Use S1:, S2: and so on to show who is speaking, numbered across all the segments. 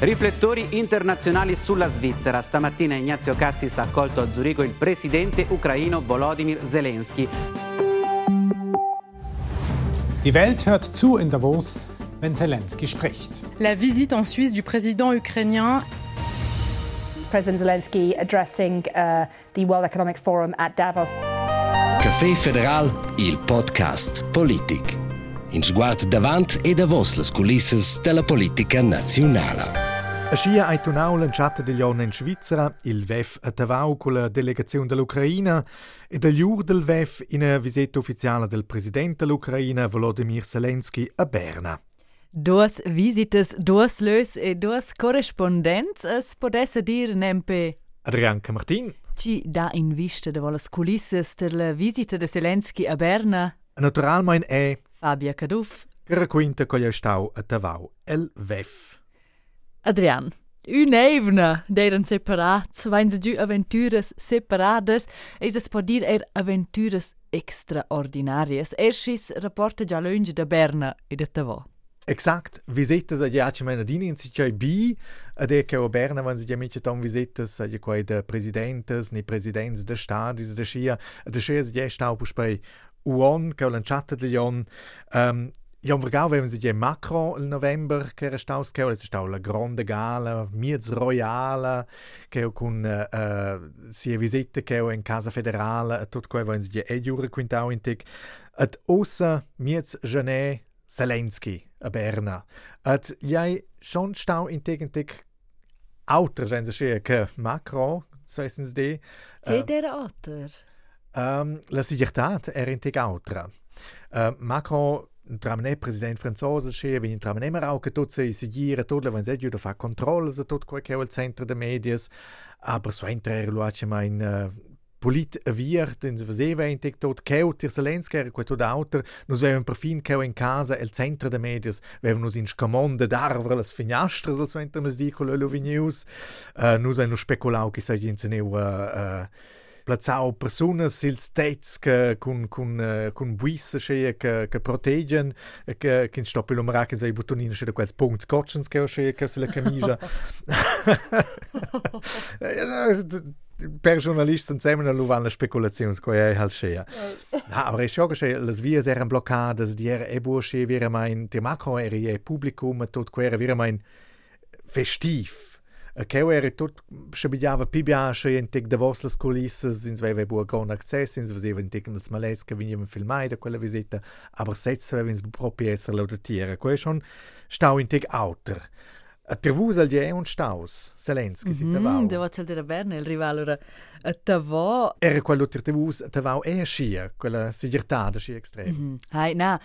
S1: Riflettori internazionali sulla Svizzera. Stamattina Ignazio Cassis ha accolto a Zurigo il presidente ucraino Volodymyr Zelensky.
S2: Die Welt hört zu in Davos, wenn Zelensky spricht.
S3: La visite en Suisse du président ukrainien
S4: President Zelensky addressing uh, the World Economic Forum at Davos.
S5: Café Federal, il podcast Politik. In sguard davant e davos las culisses della politica nazionale.
S6: A scia ai tunau lanciata degli anni in Svizzera, il VEF a Tavau con la delegazione dell'Ucraina e dagli ur del VEF in una visita ufficiale del presidente dell'Ucraina Volodymyr Zelensky a Berna.
S7: Duas visitas, duas lös e duas correspondenz, es podesse dir nempe
S6: Adrianca Martin.
S7: ci da in vista de volas culisses della visita de Zelensky a Berna,
S6: Naturalmein è
S7: Fabia Caduf.
S6: che racconta con gli stau a Tavau, il VEF.
S7: Adrian, un'evna d'eren separats, vain se giù avventuras separades, e se può dir er avventuras extraordinarias. Erschis rapporta già lunge da Berna e da Tavò.
S6: Exakt, visitas a Giaci Menadini in Sicai B, ad e che a Berna, wenn sie ja mit dann visitas a quei de presidentes, ni presidents de stadis de Schia, de Schia sie ja stau bei UON, che ho lanciato degli ON, Ja, vergau, wenn sie die Macron im November staus che es stau la grande gala, miez royale, che con uh, uh, si visita che in casa federale, tot quei wenn sie die Ejure quintau in tic, at ossa miez Genet Zelensky a Berna. At jai schon stau in tic in tic outer, wenn sie sche che Macron, so wissen sie die.
S7: C'è der Otter?
S6: Um, la sigurtat era in tic outra. Uh, Macron tramene president francese che vegn tramene marau che tot se sigira tot la vanse giuda fa controlls a tot quel che il centro de medias aber so entrer luace ma in uh, polit aviert in se vedeva in tic tot che tir Zelensky era quel tot auter nus vevan perfin che in casa il centro de medias vevan nus in scamonde d'arvre las fignastre so centro mes di con le news uh, nus hai nus speculau che sai in se neu uh, uh, plazzau personas sils tets che con con uh, con buisse che che che proteggen e che che stoppi lo marac sei buttonine che quels punts scotchens che che che se la camicia per giornalisten zusammen a luvan la speculazions ko ei halt schea na aber ich schaue che las vias eran bloccades di era e bursche vira mein te macro era e publicum tot quera vira mein festiv che era schabigliava pi biasce in tec de vostras culisses ins veve buon con access ins veseva in tec nels malets che venivan filmai da quella visita aber setz veve ins proprio esser laudatiere quei schon stau in tec outer. A trevus al die un staus Zelensky si
S7: Mm,
S6: tavau
S7: devo c'è der Berna, il rivale ora a Tavò.
S6: era quello ter trevus tavau e scia quella sigurtà scia extrem.
S7: Mhm. Hai, na,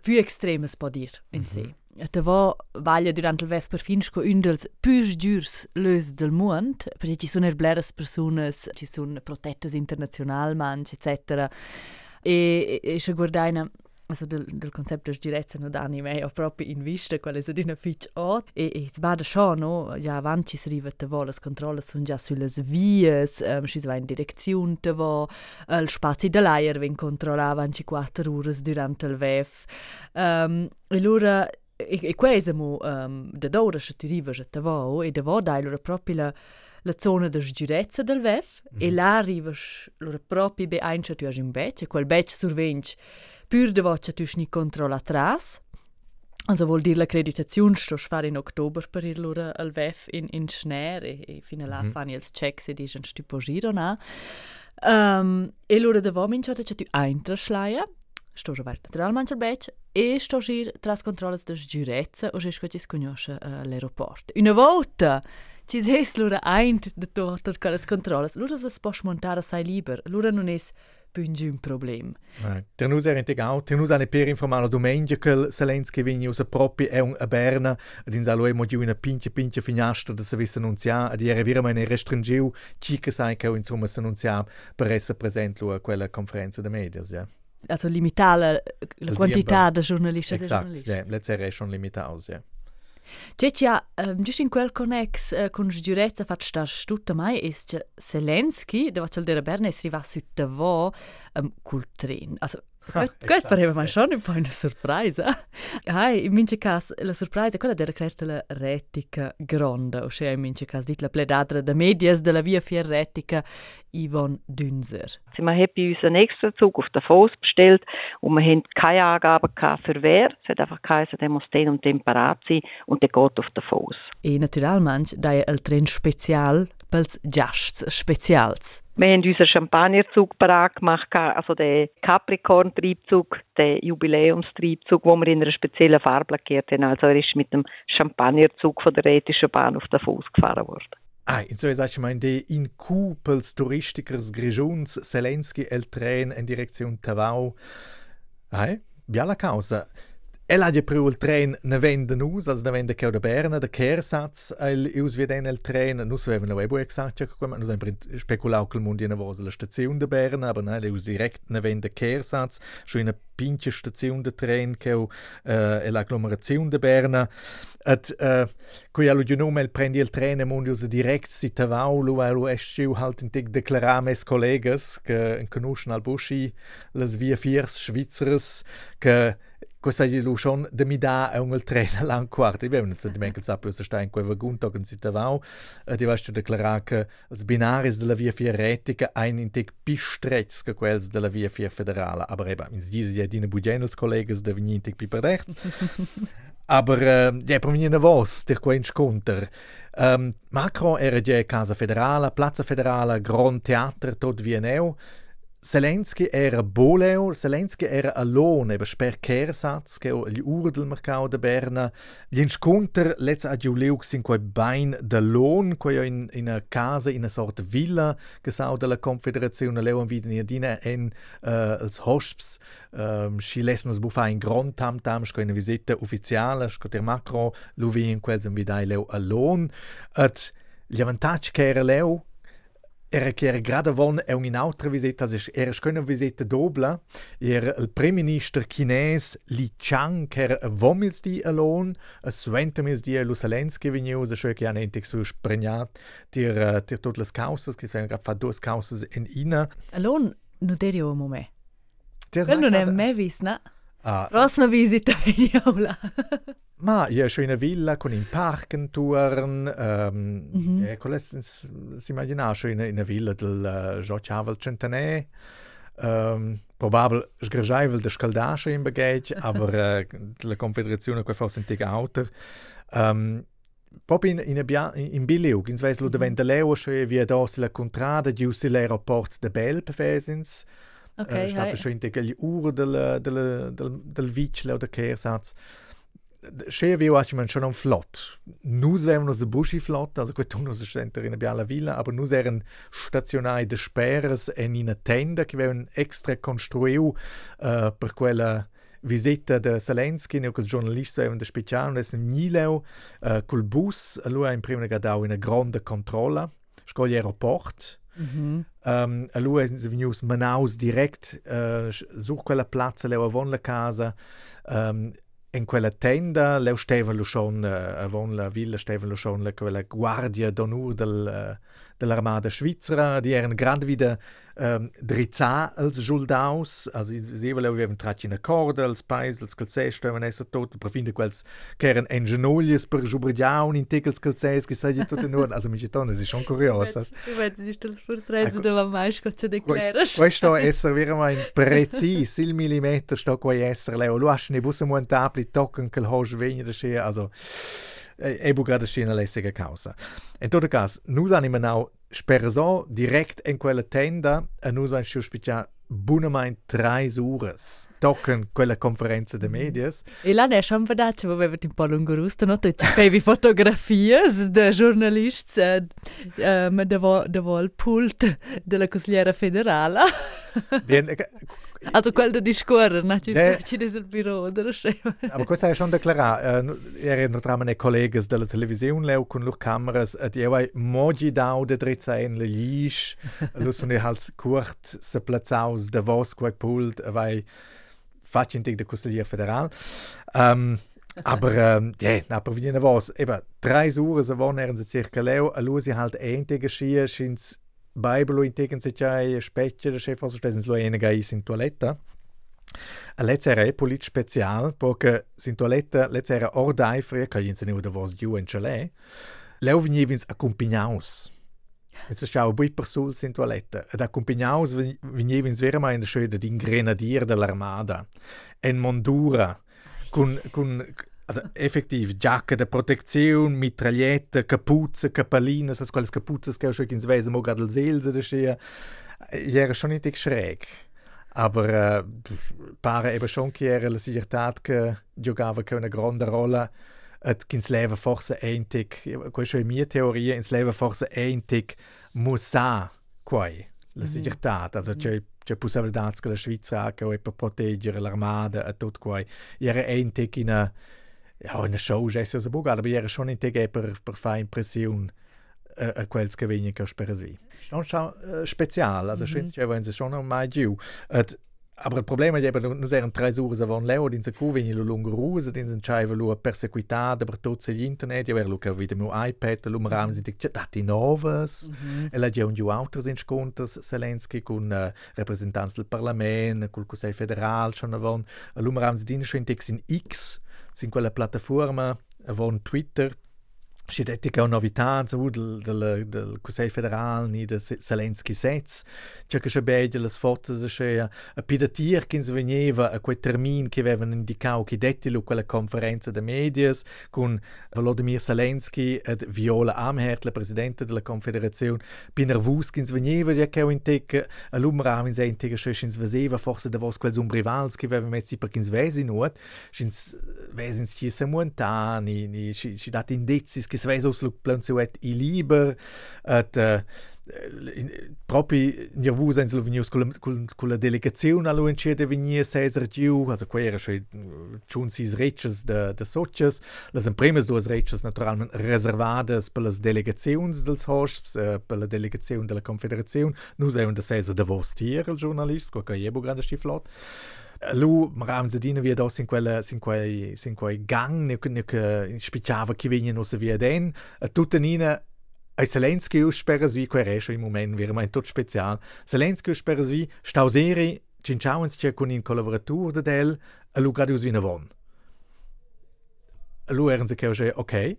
S7: più extremes può dir in sé. A Tavò vaglia durant il VEF per fins co un dels più giurs lös del mond, perché ci sono erbleres personas, ci sono protettas internazional manch, etc. E, e, e se guardaina also del, del concept des direzza no dani mei ho proprio in vista quale se dina fitch ot e e sbada scho no ja avanti si riva te volas controlla sun già sulle vies um, si va in direzione te il spazio dell'aer ven controllava 24 ore durante il VEF um, e allora e, e questo um, da d'ora se ti riva te vo e da vo dai allora proprio la la zona de sicurezza del VEF e là arrivas loro proprio be eincha tu in bec e quel bec survench pur de voce tu ni controlla tras Also vuol dire l'accreditazione sto fare in ottobre per ir loro al VEF in, in Schneer e, e fino là mm -hmm. fanno ils checks e dicono stupo giro na. Um, e loro da vo minchota c'è tu eintra schleia sto già naturalmente al bec e sto gir tras controlles de giurezza o jes ci sconosce uh, l'aeroport. Una volta ci ses loro eint de tot quelles controlles, loro se può montare assai liber, loro non es un problem.
S6: Eh, ter nus era integau, ter nus ane per informare domenica che Zelensky vegni usa proprio è un a Berna, ed in salo emo giù una pinche pinche finestra da se visse annunziare, ed era veramente restringiu, ci che sai che insomma se annunziare per essere presente a quella conferenza de medias, ja.
S7: Also limitare la
S6: Il
S7: quantità de giornalisti e
S6: Exakt,
S7: giornalisti.
S6: ja, let's era schon limitaus, ja.
S7: C'è c'è, um, giusto in quel connex uh, con giurezza fatto star tutta mai è c'è Zelensky, il dire Berna, è arrivato su Tavo um, col tren. Also, Questo pareva mai schon un po' una sorpresa. Ah, in mince cas la sorpresa quella della cresta la retica gronda, o cioè in mince cas dit la pledadra de medias della via fier retica Yvonne Dünser.
S8: Wir haben bei uns einen Extrazug auf der Foss bestellt und wir haben keine Angaben für wer. Es hat einfach geheißen, der muss den und den parat sein und der geht auf der Foss.
S7: E naturalmente da il tren spezial pels Giasts spezials.
S8: Wir haben unseren Champagnerzug parat gemacht, also den Capricorn-Triebzug, den Jubiläumstriebzug, den wir in einer speziellen Farbe lackiert haben. Also er ist mit dem Champagnerzug von der Rätischen Bahn auf den Fuß gefahren worden.
S6: Ah, insomma, sagst du, mein, de in Q pels turistikers Grigiuns, Zelensky el tren in Direktion Tavau. Ah, bella causa. El ha già il tren ne vende nus, also ne vende che da Berna, der Kehrsatz, el us wie den el tren, nus avevano la webo exact, come nus haben speculato che il mondo ne vose la stazione de Berna, aber nein, us direkt ne vende Kehrsatz, schon in a pinche stazione de tren che äh, l'agglomerazione de Berna. Et äh, qui allo di nome el prendi il tren mondo us direkt si tavau, lu lu esciu halt in tig declarar mes collegas che conoscono al buschi las via fiers schweizeres che Cosa gli lu schon de mi da è un treno lang quarto. Io non di che sapere se sta in quel vagun token si tavau. E di vasto declarar che els binaris della via via retica ein in tic pi strets che quels della via via federale. Aber eben, in diese ja dine bugenels collegas de vini in tic pi per rechts. Aber äh, ja, per mnie vos der quo sconter. Um, Macron era già casa federale, Plaza Federale, Grand Theater, tot wie neu. Zelensky era boleo, Zelensky era alone, eben sper Kehrsatz, che gli urdel mercau de Berna. Gli incontri let's a giuleu sin quei bain de lon, quei in in a casa in a sorta villa che sau della Confederazione leu wieder in dina en uh, als hosps um, si lessen us bufa in grand tam tam sco in visita ufficiale, sco der Macron lu vi in quels en vidai leu alone. At gli avantage che era leu era che era grada von è un'altra visita, also era una visita doppia, era il primo ministro cinese Li Chang, era vomils di alone, a suentamils di lo Zelensky vegnius, a che hanno entic su spregnat tir, tir tutte le causas, che sono fatto due causas in ina.
S7: Alone, non te dio mo me. Quello non è me vis, no?
S6: Ah,
S7: Prossima visita veniaula.
S6: Ma ho una villa con un parco intorno, um, mm -hmm. e si immagina in, in una villa del uh, Giocciavel Centenè, um, probabile sgregiavel de scaldasce in bagage, aber uh, la Confederazione che fosse in tiga autor. Um, proprio in, in, in, in Biliug, in Sveslo, mm -hmm. davvero leo, via da la contrada, giusto l'aeroport de Belp, vesins,
S7: Okay,
S6: uh, stato schon in degli ure del, del, del, del Vichle oder Kehrsatz. Schön wie auch man schon am Flott. Nus wären uns Buschi Flott, also gut, nus ist in Biala Villa, aber nus eran stationai de Sperres en in tenda che wären extra construiu uh, per quella visita de Zelensky, ne col giornalista wären de speciale, und es Nileu uh, col bus, lui ha in prima gadau in una grande controlla, scogli aeroport,
S7: -hmm.
S6: Um, a lui è venuto Manaus direct uh, su quella piazza, lei aveva la casa, um, in quella tenda leu stevan schon uh, avon la villa stevan schon la quella guardia d'onor del uh, dell'armata svizzera, die erano wieder um, drizzà als Soldaus, also sie avevano tratto in corda, als pais, als calzès, stavano essere tot, per fin di quels che erano ingenoglies per giubrigiaun in tegels calzès, che sai tutto in ordine, also mi cittone, è schon curioso.
S7: Du vedi, il portretto dove mai scoccia di cleras.
S6: Questo essere veramente preciso, il millimetro sto qua essere, leo, lu asci ne busse montabli, tocken che il hosch vegna da scia, also e bu grada scia una lässige causa. In tutto caso, nus anima now sperso direkt in quella tenda e an sciu spicia bunamain tre ures. Tocken quella conferenza de medias.
S7: E là ne schon vedace, wo avevo un po' lungo rusto, no? Tu avevi fotografie de giornalisti eh, eh, devo, devo il pult della consigliera federale.
S6: Bien,
S7: Also quel da discorrere, no? Ci des il bureau della scema.
S6: aber questo è schon declarato. Uh, erano tra me colleghi della televisione, leo con loro cameras, e io ho mogli dau de drizzain le lisch, lo sono halt kurt se plazzaus de vos quai pult, vai facin dig de Consigliere Federal. Um, aber ähm, yeah, aber wie was, eben drei Uhr so wann eran sie circa leo, a lusi halt ente geschie, schins Bible in tegen se specce de chef also stesen lo ene gai in toiletta. Let's era polit special, perché sin toaletta let's era ordai fria, che ins neu da vos giù in chalé. Leu venivins accompagnaus. Es stau bui per sul sin toaletta. Ed accompagnaus venivins verama in schöde din grenadier dell'armada. En mondura con con also effektiv Jacke de Protektion, Mitragliette, Kapuze, Kapalinen, das quelles Kapuzes che schon ins Wesen gerade Seelse de schia. Ja, schon nicht schräg. Aber äh, pare eben schon era la sigurtat che giocava una grande rolla et ins Leben forse eintig, questa è mia teoria, ins Leben forse eintig musa quai la sigurtat, also c'è c'è possibilità che la Svizzera che per proteggere l'armada e tutto quai. Era eintig in a ja, in show gesso so bugal, aber era schon eintig per per fare impressione a, a quels che vengono che per svi. Non schon uh, spezial, also mm -hmm. schön, wenn sie schon mai giù. Aber il problema è che non erano tre ore avant leo din cu veni lo lungo rusa din sen chaiva lo perseguitada per tutti gli internet io ero che video mio iPad lo maram si dice dati novas mm -hmm. e la già un giù altri incontros Zelensky con uh, rappresentanti del Parlament col Consiglio federale schon avant lo maram si din schon in X sin quella piattaforma avant Twitter C'è detto che è una novità del, del, del Consiglio federale, ni del Zelensky Setz, c'è che c'è bene le foto, c'è a pidatir che si veniva a quel termine che avevano indicato che detti lu quella conferenza de medias con Volodymyr Zelensky ed Viola Amherd, la presidente della Confederazione, più nervus che si veniva, ja che ho intec a l'umra in se intec che si veseva forse da vos quels umbrivals che avevano messo per che si vesi nuot, si vesi ci se montani, ni si dati indizi che se vesi lo planzuet i liber, et uh, proprio nervosa in Slovenia con, con, con la delegazione allo incede venir Cesar giù, also qua era schon schon sis reches de de socios, las primas duas reches naturalmente reservadas per las delegazioni dels hosts, uh, per la delegazione della Confederazione, nus un de Cesar de Vostier, il giornalist, qua che jebo grande stiflot. Lu maram se dina via dos in quella in quei in quei gang ne ne che spicciava che vengono se via den. Tutta nina ai Zelensky usperas vi quei rescio in moment wir mein tot spezial Zelensky usperas vi stauseri cinciauens c'è con in collaboratur de del a lu gradius vina von. Lu eran se che ok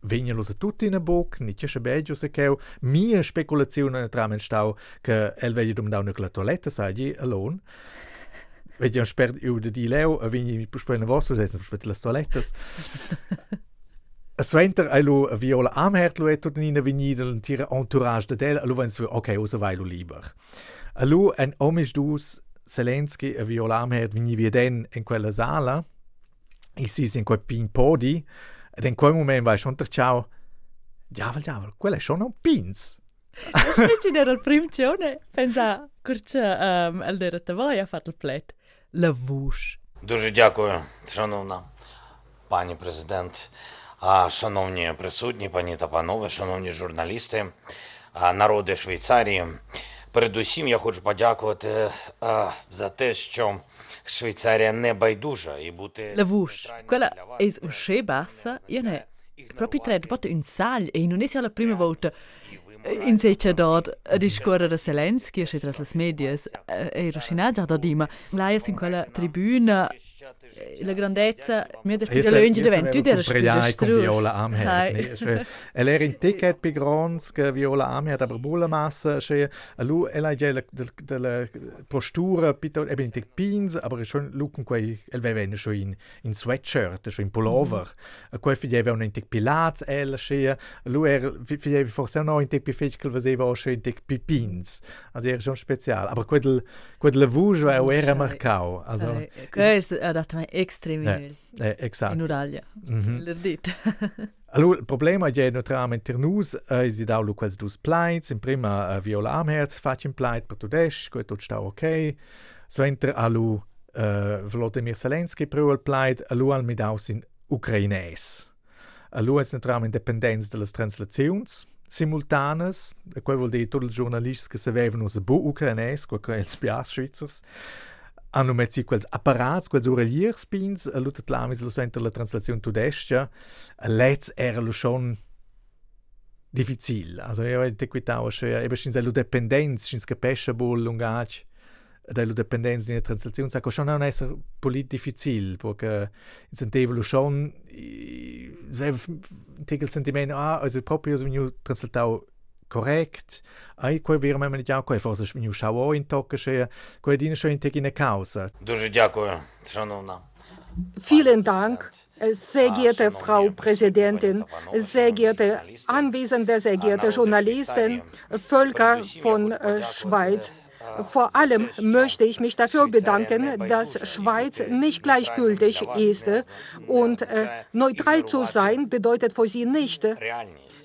S6: vengono se tutti in a boc, ni c'è beggio se che mia speculazione tramen stau che el vegli dum da una toiletta sai alone Vedi, un spert io de leo, a vini mi puspoi na vostro, senza puspoi las toilettas. A sventer ai lo a viola amhert lo eto nina vini del tira entourage de del, a lo vens ok, usa vai lo lieber. A lo en omisch dus Zelensky a viola amhert vini via den in quella sala, i si in quel pin podi, ed in quel moment vai schon ter ciao, diavel, diavel, quella è schon un pins.
S7: Ci era il primo giorno, pensa, curce um, el dera tavoja a fatto il plet. Vush.
S9: Дуже дякую, шановна пані президент, а, шановні присутні, пані та панове, шановні журналісти, а, народи Швейцарії. Передусім я хочу подякувати а, за те, що Швейцарія не байдужа і бути
S7: vush. Quella è uscì bassa, io ne proprio tre botte in sal e non è la prima volta in seccia dort. A da Zelensky e tra le medie e Rosina già da dima lei è in quella tribuna la grandezza mi da spiegare lunge da venti der
S6: con Viola Amherd elle era in ticket per grons che Viola Amherd aber bulla massa che lu ella già della postura pito e ben tic pins aber schon lucken quei el venne schon in in sweatshirt schon in pullover. Quei figlia un tic pilats ella che lu er figlia forse no in tic fiscal was eben auch schön dick Pipins. Also er ist schon spezial. Aber quel quel lavouge è era marcau. Also
S7: questo ha dato me extrem
S6: eh, eh, esatto.
S7: in Uralia. Mm -hmm. L'erdit.
S6: Allora, il problema è naturalmente per noi, è che da quels dus plights, in prima uh, Viola Amherd faccio un plight per tudesh, che tutto sta ok. Sventer alu uh, Volodymyr Zelensky pro il plight, alu al midaus in ucraines. Alu è naturalmente dipendenza delle translazioni, simultanes, e quel vuol dire tutti i giornalisti che sapevano un po' ucrainese, quel che è il spias svizzers, hanno messo quels apparati, quels orelierspins, e l'utet lamis lo sento la translazione tudestia, e let's era lo schon difficile. Also io ho detto che eben sin la dependenza, sin capisce bol lungac, della dipendenza di una transazione, sa che non è un essere politico difficile, perché sentivo schon, il sentimento, ah, also proprio sono translatato korrekt. Ai quei вір мене дякую, форse ж мені шаво ін тока ще, кое діне що ін такі не кауса.
S9: Дуже дякую, шановна.
S10: Vielen Dank, sehr geehrte Frau Präsidentin, sehr geehrte Anwesende, sehr geehrte Journalisten, Völker von Schweiz. Vor allem möchte ich mich dafür bedanken, dass Schweiz nicht gleichgültig ist. Und äh, neutral zu sein bedeutet für sie nicht,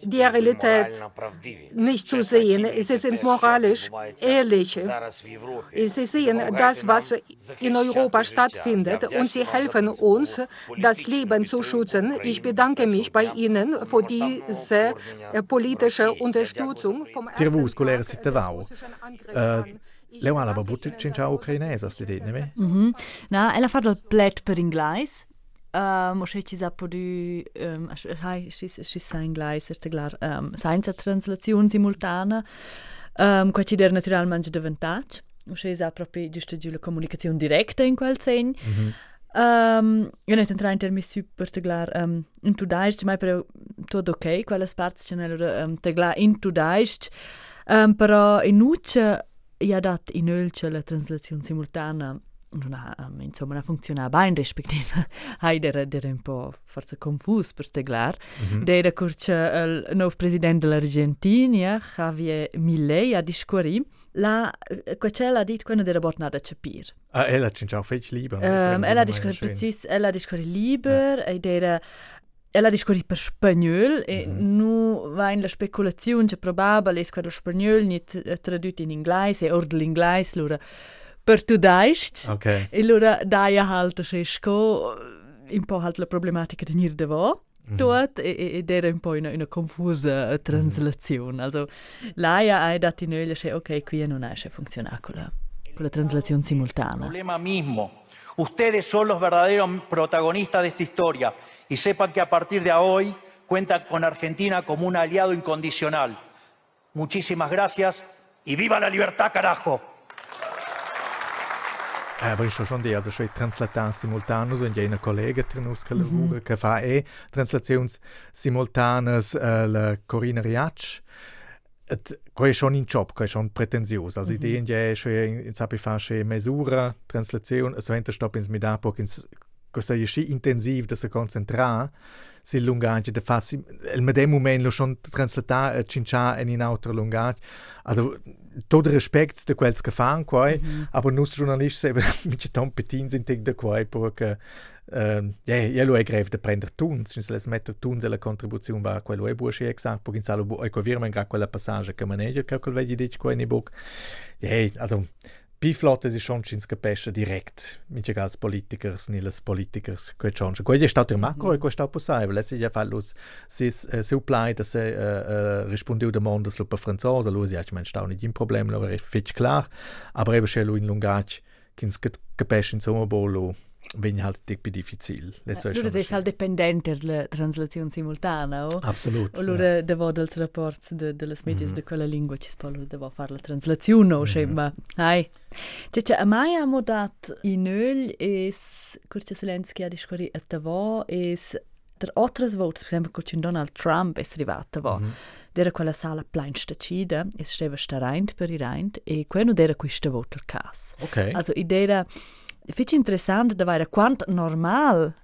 S10: die Realität nicht zu sehen. Sie sind moralisch ehrlich. Sie sehen das, was in Europa stattfindet und sie helfen uns, das Leben zu schützen. Ich bedanke mich bei Ihnen für diese politische Unterstützung vom
S6: ha la babuta cincia ucrainesa, sti dit, ne?
S7: Mhm. Na, ella fa del plet per inglais. Um, și ci s-a putut, um, hai, și și sa inglais, este clar, um, senza translazione simultanea, um, qua ci der naturalmente davantage, și s-a proprio giusto giù la comunicazione diretta in quel sen. Mm -hmm. Um, io ne tentrà in termini super teglar um, in tu daist, mai però tutto ok, quella parti ce n'è um, teglar in tu daist, um, però in nuce ja dat in ölce la translazione simultanea non ha um, insomma non funziona bene respektive hai der der un po forse confus per teglar. Mm -hmm. der curce il nuovo presidente dell'Argentina Javier Milei a discorri la quella ha detto quando era bornata a capire
S6: ah ella ci ciao fece libero
S7: um, ella discorri precis ella discorri liber ja. e der ella discorri per spagnol e mm -hmm. nu va in la speculazione che probabile è che lo spagnol nit tradotto in inglese e or l'inglese lura per tu daist
S6: okay.
S7: e lura daia halt sesco un po' halt la problematica di nir de vo Mm -hmm. dort e, ed era un po' una, una confusa translazione. Mm -hmm. Also, Laia ha dato in öglia ok, qui non esce funziona con la, con la translazione simultanea.
S11: Problema mismo. Ustedes son los verdaderos protagonistas de esta historia y sepan que a partir de hoy cuentan con Argentina como un aliado incondicional. Muchísimas gracias y viva la libertad, carajo.
S6: Aber ich schon die, also schon Translation simultanes und eine Kollegin drin aus mm -hmm. che fa e translazioni simultanes uh, la Corina Riac. Ko je schon in job, ko je schon pretenzios. Also mm -hmm. ideen je schon in sapi fa schon mesura translazione, so enter stop ins midapo ins cosa je sci intensiv da se concentrar si lungaggio da fassi il medem moment lo schon translata uh, cincia in in auto lungaggio also tot respekt de quels fan quai mm -hmm. aber nus journalist eben mit tom petin sind dig de quai perché ähm ja ja lo e greve de prender tuns sin les metter tuns la contribuzione va quello e buono exact in salo e co virma in quella passage che manager che quel vedi dic quai ni book ja also Biflotte ist schon Gepesche direkt, mit als Politikers, niles Politikers, gut schon. Gut, ist der Makro, gut sta possibile, weil es ist ja fallos si supply dass er äh, rispondiu de mondo sulla franzosa, lo si ich mein stau nicht ein Problem, lo è fitch klar, aber eben schon in Lungac, kins Gepesche in Sommerbolo Vegn halt tic più difficile.
S7: Allora sei halt dipendente della translazione simultanea, o?
S6: Absolut.
S7: Allora ja. devo dels rapporti de, delle medie mm -hmm. de quella lingua ci spallo devo fare la translazione, o mm -hmm. ma hai. Cioè, cioè, a mai amo dat in öl es curce Zelensky a discorri a tavo es der otras votes, per esempio, con Donald Trump è arrivato a mm -hmm. Era quella sala plein stacida, es stava stareint per i reint, e quello era questa voto il cas.
S6: Ok.
S7: Also, idea Fitch interessant da era quant normal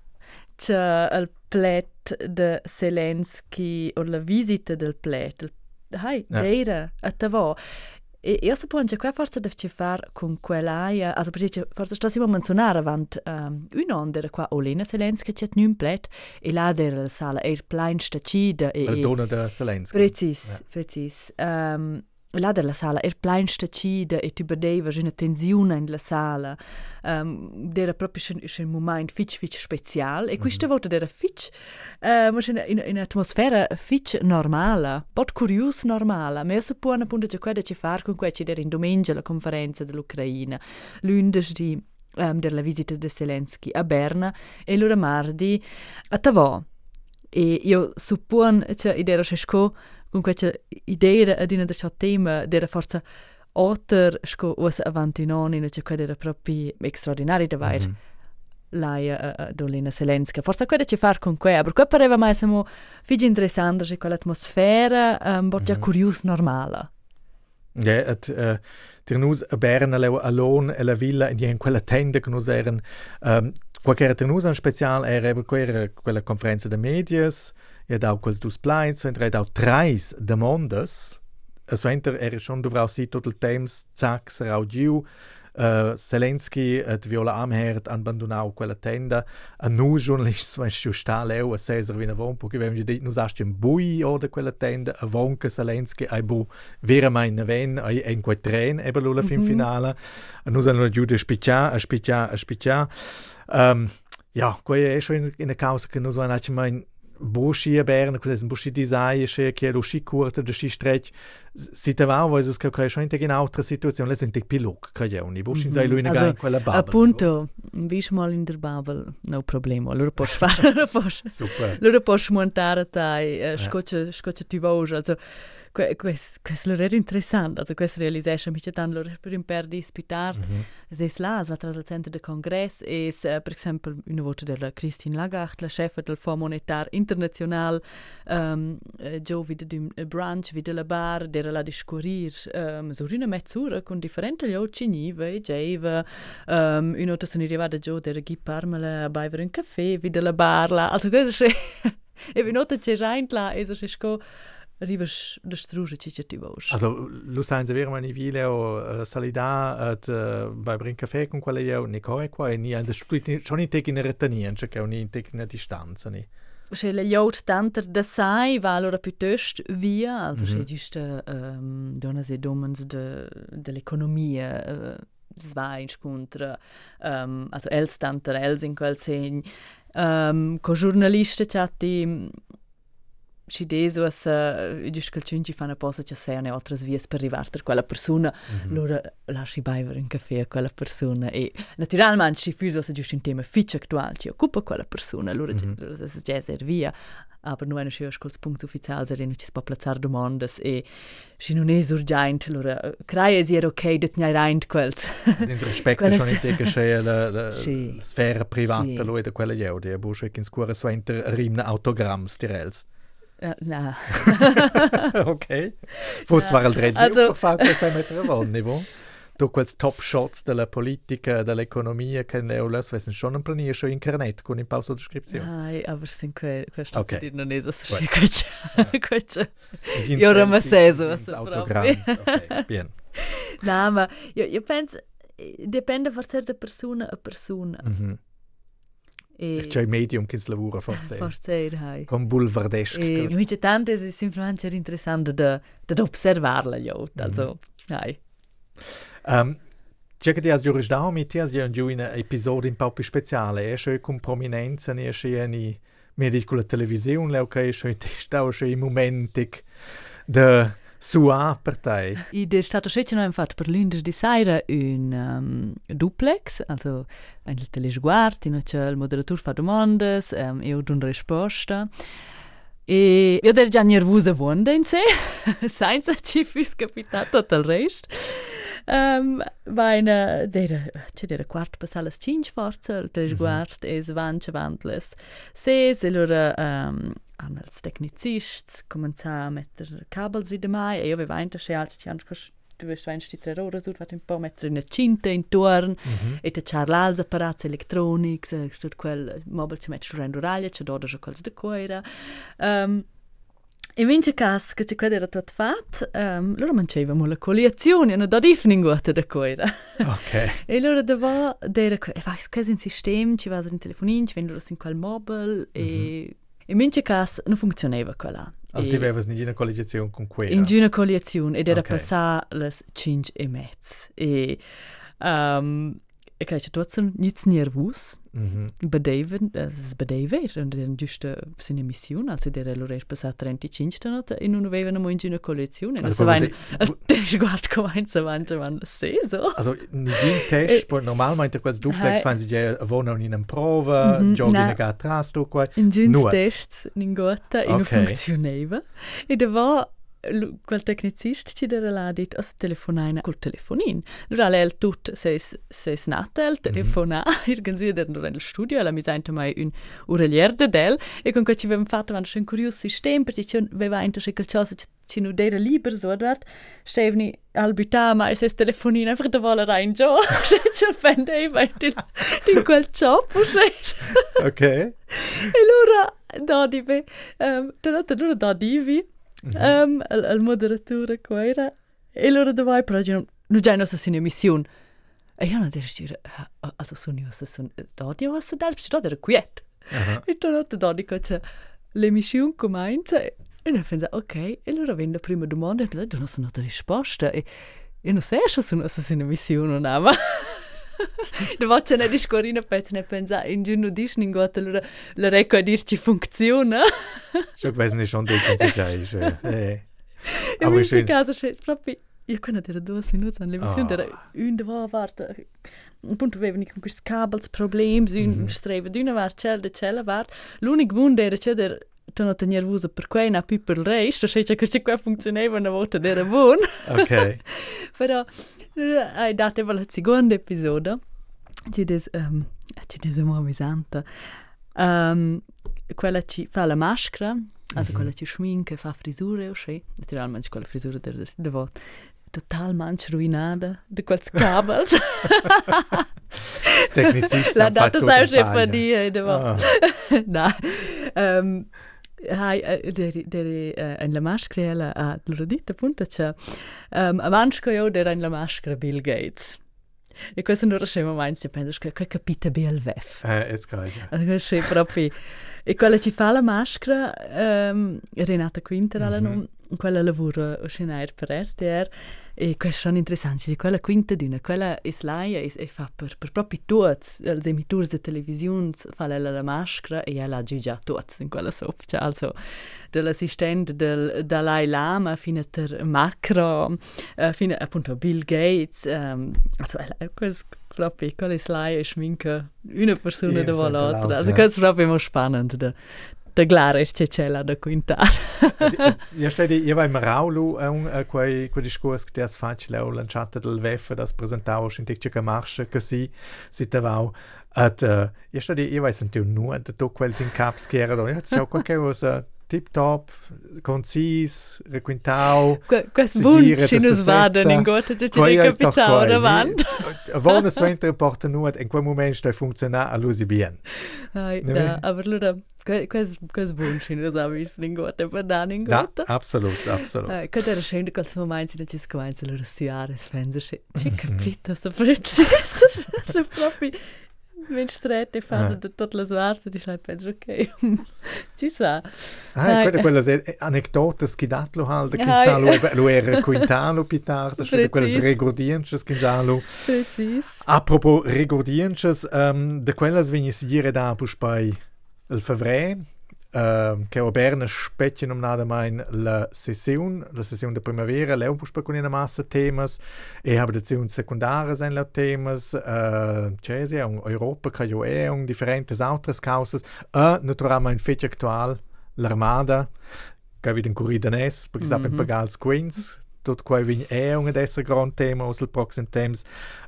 S7: che il plet de Zelensky o la visita del plet. Hai, ja. era a tavo. E io sapevo che qua forse deve fare con quell'aia, also per esempio, forse sto si menzionare avant um, un anno era qua Olena Zelensky c'è un plet e là era la sala era plein stacida
S6: la donna de Zelensky.
S7: Precis, ja. precis. Um, là della sala er plein stacida e tu vedeva una tensione nella sala. Um, era proprio un momento fitch fitch speciale e questa mm -hmm. volta era fitch uh, in, in, atmosfera fitch normale pot curious normale ma io suppone appunto che quello che fare con questo era in domenica la conferenza dell'Ucraina. Lunedì um, della visita di Zelensky a Berna e allora mardi a Tavò. E io suppone che era sco con questa idea ad una delle tema della forza otter sco us avantinoni no c'è quella proprio extraordinaria da vai. Mm -hmm. Lei uh, Dolina Selenska. Forse quello c'è far con quella, perché pareva mai siamo figi interessante c'è quell'atmosfera um, già mm -hmm. curios normale.
S6: Ja, et, uh, der nus a Berna leu alone e la villa in quella tenda che nus um, qualche der nus an special era quella quella conferenza de medias da quels dus plains, wenn red auch treis de mondes. Also enter era schon du vrau si total temps zack serau giu Uh, Zelensky et Viola Amherd abbandonau quella tenda. A nu giornalists wenn stu sta leu a Cesar vina von perché wenn dit nu sagst im bui oder quella tenda a vonca Zelensky ai bu vera mai na ven ai en quei tren e belula fin mhm. finale a nu san giu de spiccia a spiccia a spiccia um, ja quei è schon in a causa che nu so ein Bušijeberne, ko sem Bušidi zaje še, ki je ruši kurta, da si štreč, situavo, je uskal, kaj je še in tega avtra situacija, le sem tek pilok, kaj je oni, Bušin zaje lujne
S7: ga,
S6: kaj je babel.
S7: Appunto, no? viš mal in der babel, no problemo, lor poš far, lor
S6: poš,
S7: lor poš montare taj, škoče, škoče ti vož, also, questo era interessante, also questa realization mi c'è tanto per un per disputar mm -hmm. se là va tras al centro de congress e uh, per esempio una volta della Christine Lagarde la chef del Fonds monetar international um, uh, Joe vide d'un branch vide la bar dera la discurir um, so una mezzura con differenti gli occhi nive e geiva um, una volta sono arrivata Joe dera ghi parmela a bere un caffè vide la bar la also questo è e vi nota c'è rein là e so Rivers de struge ci ti vos.
S6: Also lu sein se vera mani vile o uh, salida at uh, bei brin caffè con quella io ne corre qua e ni also schon in tec in retanien, che che in tec in distanza ni.
S7: Se le jaut tanter da sai va allora piuttosto via, also mm -hmm. se giusto um, dona se domens de dell'economia uh, zwei incontra um, also els tanter els in quel segn um, co giornalista chatti a uh, gius che ci fanno posa ci siano altre vie per arrivare a quella persona. Mm -hmm. loro lasci bere un caffè a quella persona e naturalmente ci fuso se giusto un tema fitch attuale ci occupa quella persona. Loro mm -hmm. se già servia. Aber nur eine schöne Punkt offiziell serin ci può plazzare domande e si non è urgente allora crea si era ok det ne rein quels.
S6: Sin rispetto schon in te che la la sfera privata lo da quella io di bu che in scuola so inter rimna autogramms direls
S7: Ja, na.
S6: ok. Forse var il dredge also, per fare questa mettere niveau. Du quels top shots della politica, dell'economia che ne ho las wissen schon ein planier schon in internet con in pausa descrizione.
S7: Ai, aber sind que questo okay. di non è so schicco. Questo. Io ora ma seso,
S6: autogramms. Ok, bien.
S7: Na, ma io, io penso dipende forse da persona a persona.
S6: Mm -hmm. E... C'è il medium che si lavora forse.
S7: Forse, hai.
S6: Con bulvardesco.
S7: E invece tanto è semplicemente interessante da, da osservarla, io. Also, mm. hai.
S6: Um, c'è che ti da mi ti hai giurato un episodio un po' più speciale, è c'è con prominenza, è c'è in media con la televisione, lei che c'è in momenti da sua partei.
S7: I de stato scece no infatti per l'undes di sera un um, duplex, also ein telesguard, in c'è il moderatore fa domande, um, io do una risposta. E io ero già nervosa vonda in sé, senza ci fosse capitato tutto il resto. Um, Vaina, dera, c'è dera quart passare le cinque forze, il telesguard mm -hmm. e svanci vantles. Se, se loro um, hanno els tecnicists, cominciare a mettere cabels wieder mai, e io avevo anche scelto, ci hanno du wirst ein die tre ore sur un po' mettere una cinta intorno mm -hmm. e te c'è l'alza apparati electronics e tutto quel mobile ci metti su rendo raglia c'è dodo c'è quels de coira um, in vince cas che c'è quello era tutto fatto um, loro mangiavamo la colazione e non da evening guarda da coira
S6: ok
S7: e loro dava dera e vai quasi un sistema ci va in telefonino ci vengono in quel mobile mm -hmm. e in vince cas non funzionava quella
S6: Also wären nicht in Koalition con quella?
S7: In una coalizione ed era okay. passare le 5 e mezzo. E, um, e credo che tutti sono nervosi Mhm. Bedeven, es bedever, und dann just seine Mission, also der lo res passat 35 stanot in un avevano mo in una collezione. Also vain, des guard co ein so van van se so.
S6: Also in test, poi normalmente quels duplex fan si ja wohnen in einer prova, mm -hmm, giochi in gatras tu qua.
S7: In gins tests in gota in okay. funktioneva. E da war quel tecnicist ci là dit as telefonaina col telefonin. Allora lei tut seis seis natel telefona mm. irgendwie der nur nel studio la mi sente mai un urelier de del e con che ci vem fatto van schon curios sistem perché ci aveva inter che cosa ci nu dera liber so dort stevni albita mai seis telefonin einfach da vola rein jo ci offende i vai in quel job
S6: ok
S7: e allora da di be um, da da da di um, al, al moderatura quaira e loro davai però non non già nostra sin emissione e io non dico dire also sono io sono d'odio a sedal però era quiet. E tu non ti dico che l'emissione comincia e io penso ok. E loro vengono prima domanda e penso tu non sono risposta. E io non so se sono sin emissione no ma da faccio una discorrina per ne pensa in giorno di sningot allora la recco a dirci funziona
S6: Schon weiß nicht schon die ganze Zeit.
S7: in questo caso c'è proprio io quando era due minuti all'emissione era un dove guarda appunto avevano con questi cabels problemi un -hmm. streve di una var cel de cella var l'unico mondo era c'è der sono nervosa per quei na più per il resto cioè che qua funzionava una volta era buono
S6: ok
S7: però hai dato la seconda episodio. Ci des um, ci des mo um, quella ci fa la maschera mm -hmm. quella ci schminke fa frisure o sì? Naturalmente quella frisura der der war total manch ruinada de quels cabels
S6: la
S7: data sai che fa di de va na um, der der in la maschera a l'udita punta c'è um, avanti che io era in la maschera Bill Gates. E questo non riusciamo mai a pensare che che capita BLVF
S6: eh it's good
S7: allora c'è proprio. E quella ci fa la maschera um, Renata Quinter mm -hmm. quella lavora o scenario per RTR e questo sono interessanti quella quinta d'una quella è slaia e, e fa per, per proprio tutti gli emitturi di televisione fa lei la maschera e ella già tutti in quella sopra also dall'assistente del Dalai Lama fino a Macron uh, fino appunto Bill Gates um, also ella, questo proprio quella slaia e schminca una persona dopo l'altra. also questo è proprio spannend da, da glare c'è c'è la da quintar.
S6: Io sto di io vai maraulu un quei quei discorsi che das facile o lanciata del VEF das presentavo in tic che marche così si te va at io sto di io vai sentire nur da to quels in caps che era io c'ho qualche cosa tip top, concis, requintau.
S7: Questo buon ci nos vaden in gota de ci recapitau davanti.
S6: Avona so inter importa nur in quel momento sta funziona a lusi bien.
S7: Ai, da, aber lura questo questo buon ci nos avis in gota per dan in gota.
S6: Da, absolut, absolut.
S7: Eh, che era schön quel momento da ci scovainza la siare sfenza ci capita so prezioso. C'è proprio Wenn strette fanno da tutte le svarte, di sai penso ok. Ci sa.
S6: Ah, quelle quelle anecdote che datlo halt, che sa lo lo era quintano pitarda, cioè quelle regordienches che sa lo.
S7: Precis.
S6: Apropos regordienches, um, de quelles vegni si dire da puspai il fevre, Uh, che a Berna specchia nominata mai la sessione, la sessione de primavera, leu puspa con una massa temas, e habe lezioni secondarie sein la temas, uh, c'è un Europa, che io è un differentes altres causas, e naturalmente fece actual l'armada, che vede in Corridanes, perché mm -hmm. sapem pagals queens, tot quai vin è un dessa gran tema aus il proxim temps,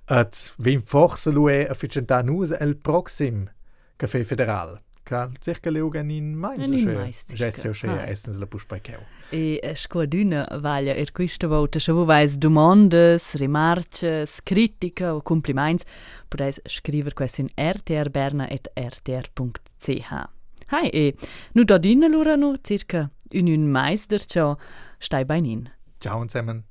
S6: at vin forse lui efficientar nus el proxim café federal. Ca circa leugan in mais,
S7: in mais,
S6: Jesse o shea essens la by keu.
S7: E squaduna vaglia er questa volta se vu vais domandas, remarches, critica o compliments, podeis scriver quest in rtrberna.rtr.ch. Hai, e nu da dina lura nu circa un un meister ciò stai bei nin.
S6: Ciao zusammen.